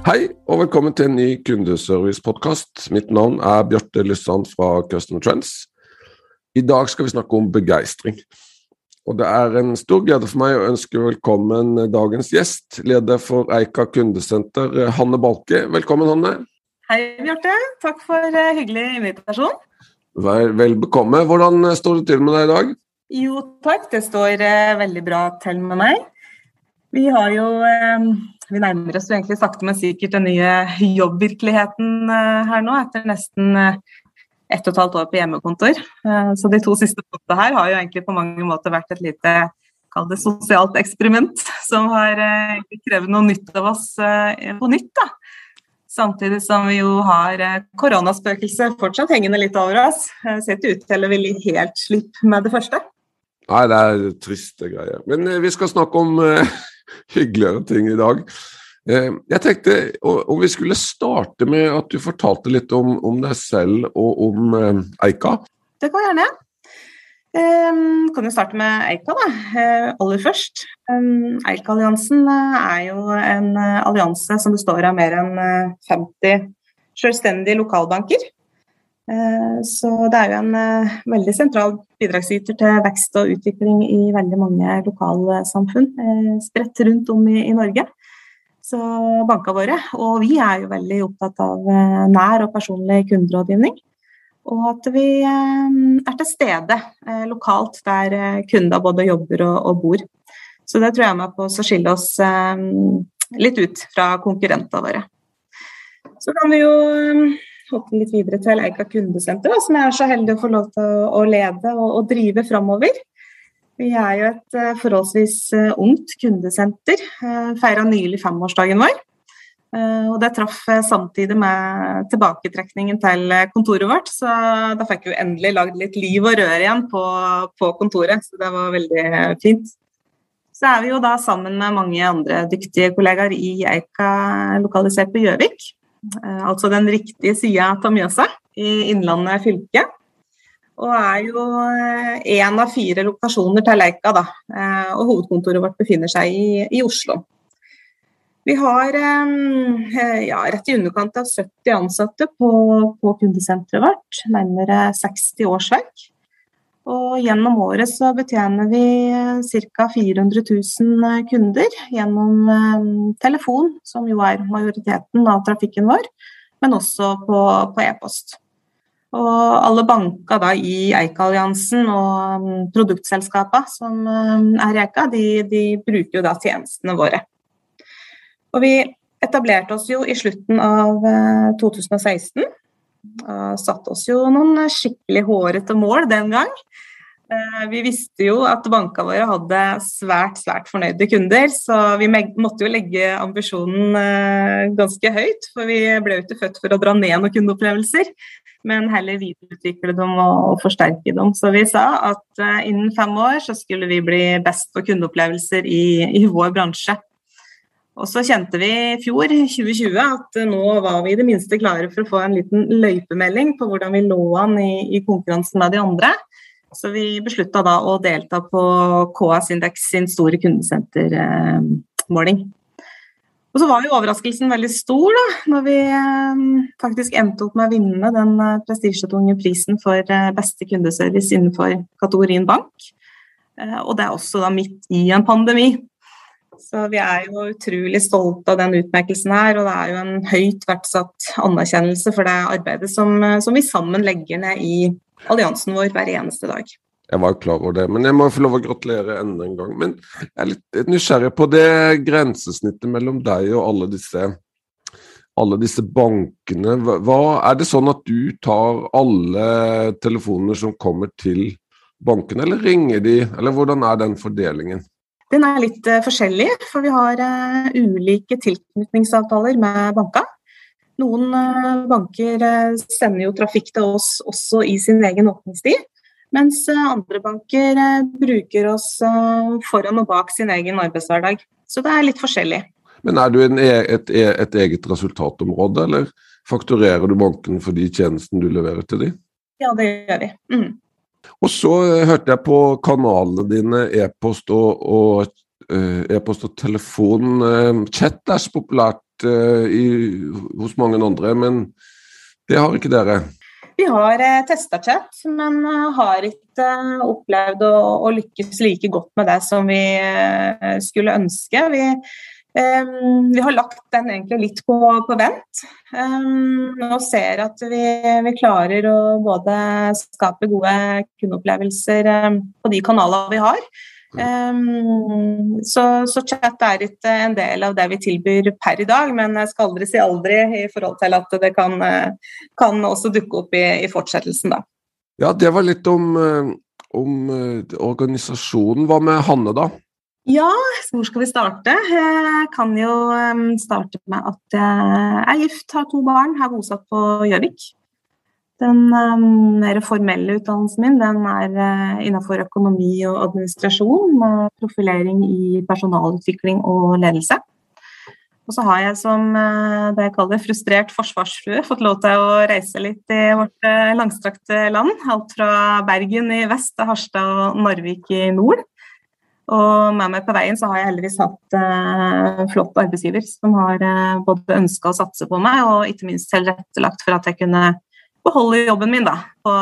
Hei og velkommen til en ny kundeservice-podkast. Mitt navn er Bjarte Lysand fra Customer Trends. I dag skal vi snakke om begeistring. Og det er en stor glede for meg å ønske velkommen dagens gjest, leder for Eika kundesenter, Hanne Balke. Velkommen, Hanne. Hei, Bjarte. Takk for uh, hyggelig invitasjon. Vel, vel bekomme. Hvordan eh, står det til med deg i dag? Jo takk, det står uh, veldig bra til med meg. Vi har jo uh, Vi nærmer oss jo egentlig sakte, men sikkert den nye jobbvirkeligheten her nå, etter nesten ett og et halvt år på hjemmekontor. Så de to siste månedene her har jo egentlig på mange måter vært et lite kall det sosialt eksperiment som har krevd noe nytt av oss på nytt. da. Samtidig som vi jo har eh, koronaspøkelset fortsatt hengende litt over oss. Ser ikke ut til å ville helt slippe med det første. Nei, det er triste greier. Men eh, vi skal snakke om hyggeligere ting i dag. Uh, jeg tenkte om vi skulle starte med at du fortalte litt om, om deg selv og om uh, Eika. Det kan jeg gjerne. Um, kan jo starte med Eika, da. Aller først. Eika-alliansen er jo en allianse som består av mer enn 50 selvstendige lokalbanker. Så det er jo en veldig sentral bidragsyter til vekst og utvikling i veldig mange lokalsamfunn spredt rundt om i, Norge. Så banka våre, og vi er jo veldig opptatt av nær og personlig kunderådgivning. Og at vi eh, er til stede eh, lokalt der eh, kunder både jobber og, bor. Så det tror jeg er med på å skille oss litt ut fra konkurrentene våre. Så kan vi jo hoppe litt videre til Eika kundesenter, som jeg er så heldig å få lov til å lede og, og drive framover. Vi er jo et forholdsvis ungt kundesenter. Feira nylig femårsdagen vår. Eh, og det traff eh, samtidig med tilbaketrekningen til kontoret vårt, så da fikk vi endelig lagd litt liv og røre igjen på, på, kontoret. Så det var veldig fint. Så er vi jo da sammen med mange andre dyktige kollegaer i Eika lokalisert på Gjøvik. Eh, altså den riktige sida av Mjøsa i Innlandet fylke. Og er jo én av fire lokasjoner til Leika, da. Og hovedkontoret vårt befinner seg i, i Oslo. Vi har eh, ja, rett i underkant av 70 ansatte på, på kundesenteret vårt. Nærmere 60 årsverk. Og gjennom året så betjener vi ca. 400 000 kunder gjennom eh, telefon, som jo er majoriteten av trafikken vår, men også på, på e-post. Og alle banker da i Eika-alliansen og produktselskapa produktselskapene som er i Eika, de, de bruker jo da tjenestene våre. Og vi etablerte oss jo i slutten av 2016. Eh, og satte oss jo noen skikkelig hårete mål den gang. Eh, vi visste jo at bankene våre hadde svært svært fornøyde kunder, så vi måtte jo legge ambisjonen eh, ganske høyt. For vi ble jo ikke født for å dra ned noen kundeopplevelser, men heller videreutvikle dem og forsterke dem. Så vi sa at innen fem år så skulle vi bli best på kundeopplevelser i, i vår bransje. Og så kjente vi i fjor, 2020, at nå var vi i det minste klare for å få en liten løypemelding på hvordan vi lå an i, i konkurransen med de andre. Så vi beslutta da å delta på KS Index sin store kundesentermåling. Og så var jo overraskelsen veldig stor da, når vi eh, faktisk endte opp med å vinne den eh, prestisjetunge prisen for eh, beste kundeservice innenfor kategorien bank. Og det er også da midt i en pandemi. Så vi er jo utrolig stolte av den utmerkelsen her, og det er jo en høyt verdsatt anerkjennelse for det arbeidet som, som, vi sammen legger ned i alliansen vår hver eneste dag. Jeg var klar over det, men jeg må få lov å gratulere enda en gang. Men jeg er litt nysgjerrig på det grensesnittet mellom deg og alle disse, alle disse bankene. Hva, er det sånn at du tar alle telefoner som kommer til bankene, eller ringer de, eller hvordan er den fordelingen? Den er litt uh, forskjellig, for vi har uh, ulike tilknytningsavtaler med banka. Noen uh, banker sender jo trafikk til oss også i sin egen åpningstid. Mens andre banker bruker oss foran og bak sin egen arbeidshverdag. Så det er litt forskjellig. Men er du en, e, et, e, et, eget resultatområde, eller fakturerer du banken for de tjenestene du leverer til dem? Ja, det gjør vi. Mm. Og så eh, hørte jeg på kanalene dine e-post og, og, uh, e-post og telefon. Uh, chat er så populært i, hos mange andre, men det har ikke dere? Vi har eh, testa chat, men har ikke opplevd å, å, lykkes like godt med det som vi skulle ønske. Vi Um, vi har lagt den egentlig litt på, på vent. Um, og ser at vi, vi, klarer å både skape gode kundeopplevelser um, på de kanalene vi har. Så, så, chat er ikke en del av det vi tilbyr per i dag, men jeg skal aldri si aldri i forhold til at det kan, kan også dukke opp i, i, fortsettelsen. da. Ja, det var litt om, eh, om eh, organisasjonen. Hva med Hanne, da? Ja, hvor skal vi starte? Jeg kan jo um, starte med at jeg er gift, har to barn, er bosatt på Gjøvik. Den um, mer formelle utdannelsen min den er uh, innenfor økonomi og administrasjon, med profilering i personalutvikling og ledelse. Og så har jeg som uh, det jeg kaller frustrert forsvarsfrue fått lov til å reise litt i vårt uh, langstrakte land. Alt fra Bergen i vest til Harstad og Narvik i nord. Og med meg på veien så har jeg heldigvis hatt eh, flott arbeidsgiver som har eh, både ønska å satse på meg, og ikke minst tilrettelagt for at jeg kunne beholde jobben min, da. På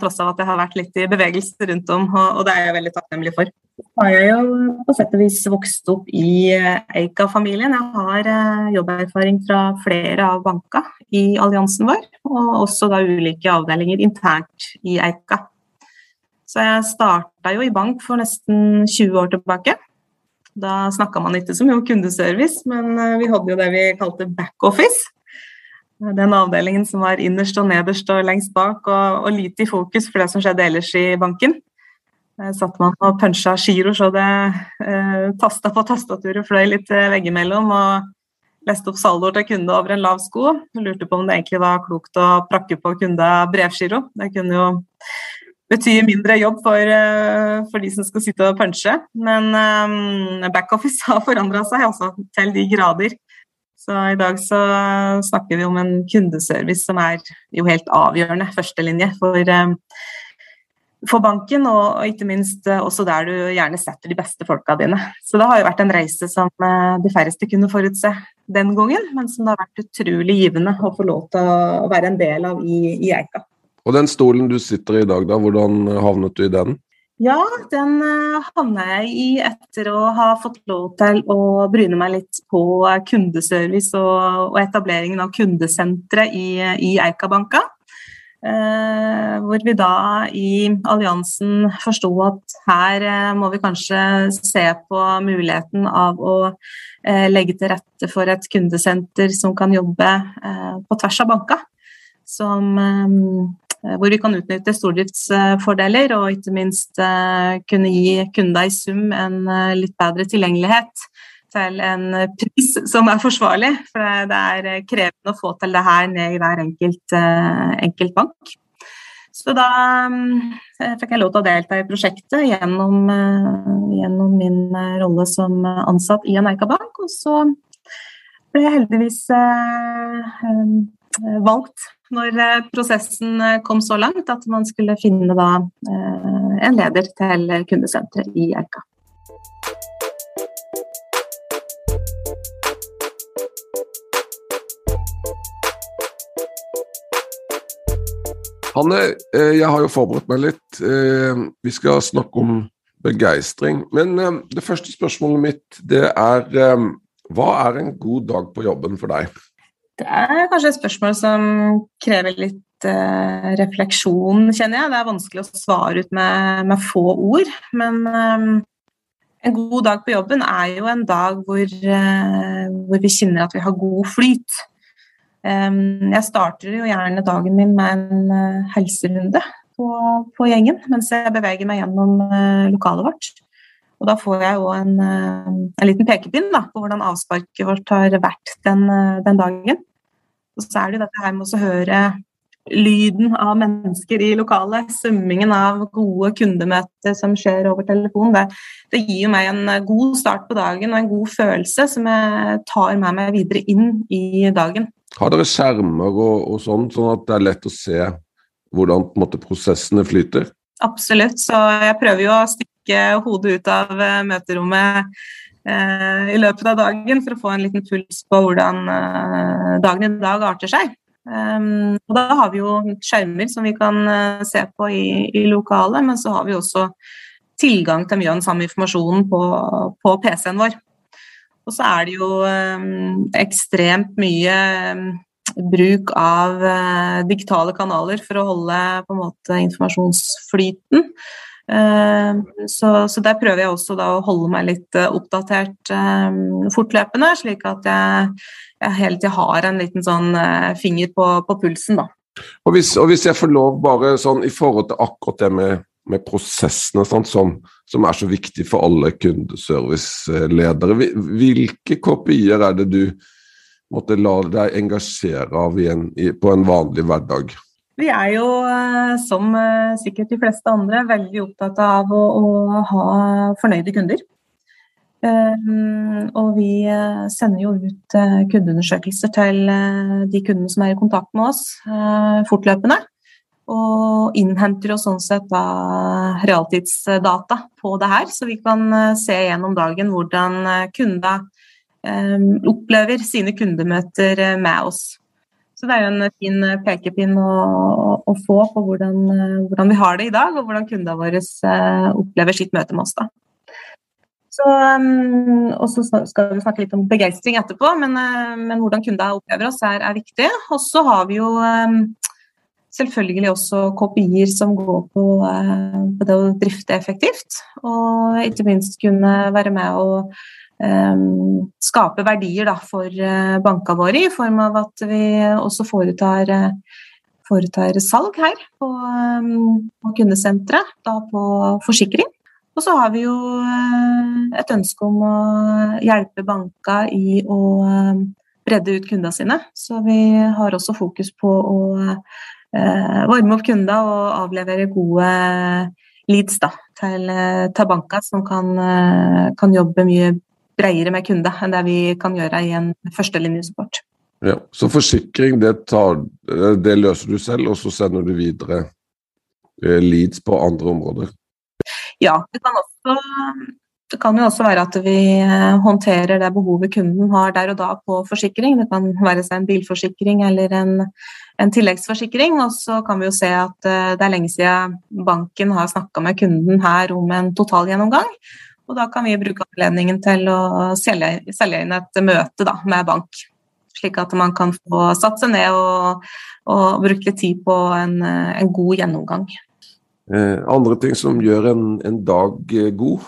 tross av at jeg har vært litt i bevegelse rundt om, og, og det er jeg veldig takknemlig for. Så har jeg jo på sett og vis vokst opp i eh, Eika-familien. Jeg har eh, jobberfaring fra flere av banka i alliansen vår, og også da ulike avdelinger internt i Eika. Så jeg starta jo i bank for nesten 20 år tilbake. Da snakka man ikke så mye om kundeservice, men eh, vi hadde jo det vi kalte backoffice. Den avdelingen som var innerst og nederst og lengst bak, og, og lite i fokus for det som skjedde ellers i banken. Der satt man og punsja giro så det eh, tasta på tastaturet fløy litt eh, veggimellom. og leste opp saldoer til kunde over en lav sko. Lurte på om det egentlig var klokt å prakke på kunde brevgiro. Det kunne jo betyr mindre jobb for, eh, for, de som skal sitte og punche. Men um, backoffice har forandra seg altså, til de grader. Så i dag så snakker vi om en kundeservice som er jo helt avgjørende førstelinje for, um, for banken, og, ikke minst også der du gjerne setter de beste folka dine. Så det har jo vært en reise som de færreste kunne forutse den gangen, men som det har vært utrolig givende å få lov til å være en del av i, i Eika. Og den stolen du sitter i i dag, da, hvordan havnet du i den? Ja, den uh, havna jeg i etter å ha fått lov til å bryne meg litt på kundeservice og, og etableringen av kundesenteret i, i Eikabanka. Eh, hvor vi da i alliansen forsto at her eh, må vi kanskje se på muligheten av å eh, legge til rette for et kundesenter som kan jobbe på tvers av banka. Som Eh, hvor vi kan utnytte stordriftsfordeler og ikke minst eh, kunne gi kunder i sum en eh, litt bedre tilgjengelighet til en pris som er forsvarlig. For det er krevende å få til det her ned i hver enkelt, enkelt bank. Så da fikk jeg lov til å delta i prosjektet gjennom, gjennom min rolle som ansatt i en Eika-bank. Og så ble jeg heldigvis valgt når eh, prosessen eh, kom så langt at man skulle finne da, eh, en leder til kundesenteret i Erka. Hanne, jeg har jo forberedt meg litt. Vi skal snakke om begeistring. Men det første spørsmålet mitt det er hva er en god dag på jobben for deg? Det er kanskje et spørsmål som krever litt uh, refleksjon, kjenner jeg. Det er vanskelig å svare ut med, med få ord. Men um, en god dag på jobben er jo en dag hvor, uh, hvor vi kjenner at vi har god flyt. Um, jeg starter jo gjerne dagen min med en uh, helserunde på, på, gjengen mens jeg beveger meg gjennom lokalet vårt. Og da får jeg jo en, en liten pekepinn da, på hvordan avsparket vårt har vært den, den dagen. Og så er det dette her med å høre lyden av mennesker i lokalet, summingen av gode kundemøter som skjer over telefon, det, det, gir jo meg en god start på dagen og en god følelse som jeg tar med meg videre inn i dagen. Har dere skjermer og, og sånn, sånn at det er lett å se hvordan måte, prosessene flyter? Absolutt, så jeg prøver jo å stikke hodet ut av uh, møterommet uh, i løpet av dagen for å få en liten puls på hvordan uh, dagen i dag arter seg. Um, og da har vi jo skjermer som vi kan uh, se på i, i lokalet, men så har vi også tilgang til mye av den samme informasjonen på, på PC-en vår. Og så er det jo ekstremt mye bruk av digitale kanaler for å holde på en måte informasjonsflyten. Uh, så, så, der prøver jeg også å holde meg litt uh, oppdatert fortløpende, slik at jeg jeg hele tida har en liten sånn finger på, på pulsen, da. Og hvis, og hvis, jeg får lov, bare sånn i forhold til akkurat det med, med prosessene sånn, som, som, er så viktig for alle kundeserviceledere, hvilke kopier er det du måtte la deg engasjere av en, på en vanlig hverdag? Vi er jo, eh, som eh, sikkert de fleste andre, veldig opptatt av å, å ha fornøyde kunder. Um, og vi sender jo ut kundeundersøkelser til de kundene som er i kontakt med oss fortløpende. Og innhenter jo sånn sett da realtidsdata på det her, så vi kan se gjennom dagen hvordan kunda um, opplever sine kundemøter med oss. Så det er jo en fin pekepinn å, å få på hvordan, hvordan, vi har det i dag, og hvordan kundene våre opplever sitt møte med oss. da. Så, um, og så skal vi snakke litt om begeistring etterpå, men, men hvordan kunder opplever oss er, er viktig. Og så har vi jo selvfølgelig også KPI-er som går på, på, det å drifte effektivt. Og ikke minst kunne være med um, skape verdier da, for uh, banka våre, i form av at vi også foretar foretar salg her på, på kundesenteret, da på forsikring. Og så har vi jo eh, et ønske om å hjelpe banka i å eh, bredde ut kundene sine. Så vi har også fokus på å eh, varme opp kunder og avlevere gode leads da, til, til banka, som kan, kan, jobbe mye bredere med kunde enn det vi kan gjøre i en førstelinjesupport. Ja, så forsikring det, tar, det løser du selv, og så sender du videre leads på andre områder? Ja, det kan, også, det kan jo også være at vi eh, håndterer det behovet kunden har der og da på forsikring. Det kan være en bilforsikring eller en, en tilleggsforsikring. Og så kan vi jo se at eh, det er lenge siden banken har snakka med kunden her om en totalgjennomgang. Og da kan vi bruke anledningen til å selge, selge inn et møte da, med bank. Slik at man kan få satt seg ned og, og bruke litt tid på en, en god gjennomgang. Eh, andre ting som gjør en, en dag eh, god?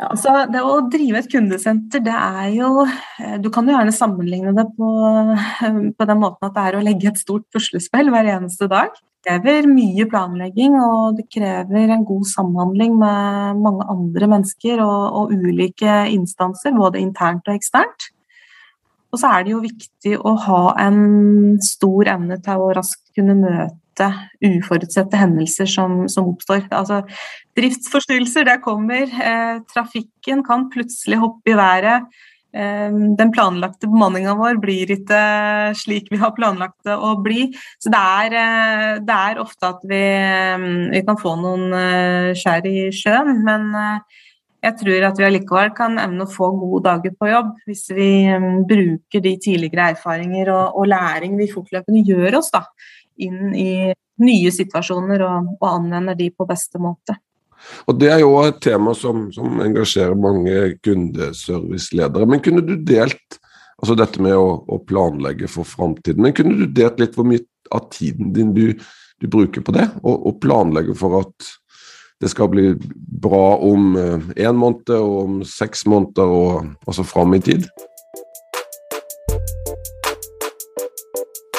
Ja, så det Å drive et kundesenter, det er jo eh, Du kan jo gjerne sammenligne det på, på den måten at det er å legge et stort puslespill hver eneste dag. Det krever mye planlegging, og det krever en god samhandling med mange andre mennesker og, og ulike instanser, både internt og eksternt. Og så er det jo viktig å ha en stor evne til å raskt kunne møte møte uforutsette hendelser som, som oppstår. Altså, driftsforstyrrelser, det kommer. Eh, trafikken kan plutselig hoppe i været. Eh, den planlagte bemanninga vår blir ikke slik vi har planlagt det å bli. Så det er, eh, det er ofte at vi, eh, vi, kan få noen skjær i sjøen, men jeg tror at vi allikevel kan evne å få gode dager på jobb hvis vi bruker de tidligere erfaringer og, og læring vi fortløpende gjør oss da, inn i nye situasjoner og, og anvender de på beste måte. Og Det er jo et tema som, som engasjerer mange kundeserviceledere. Men kunne du delt altså dette med å, å planlegge for framtiden, men kunne du delt litt hvor mye av tiden din du, du bruker på det? Og, og, planlegge for at det skal bli bra om én eh, måned og om seks måneder og altså fram i tid?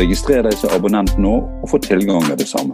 Registrer deg som abonnent nå og få tilgang med det samme.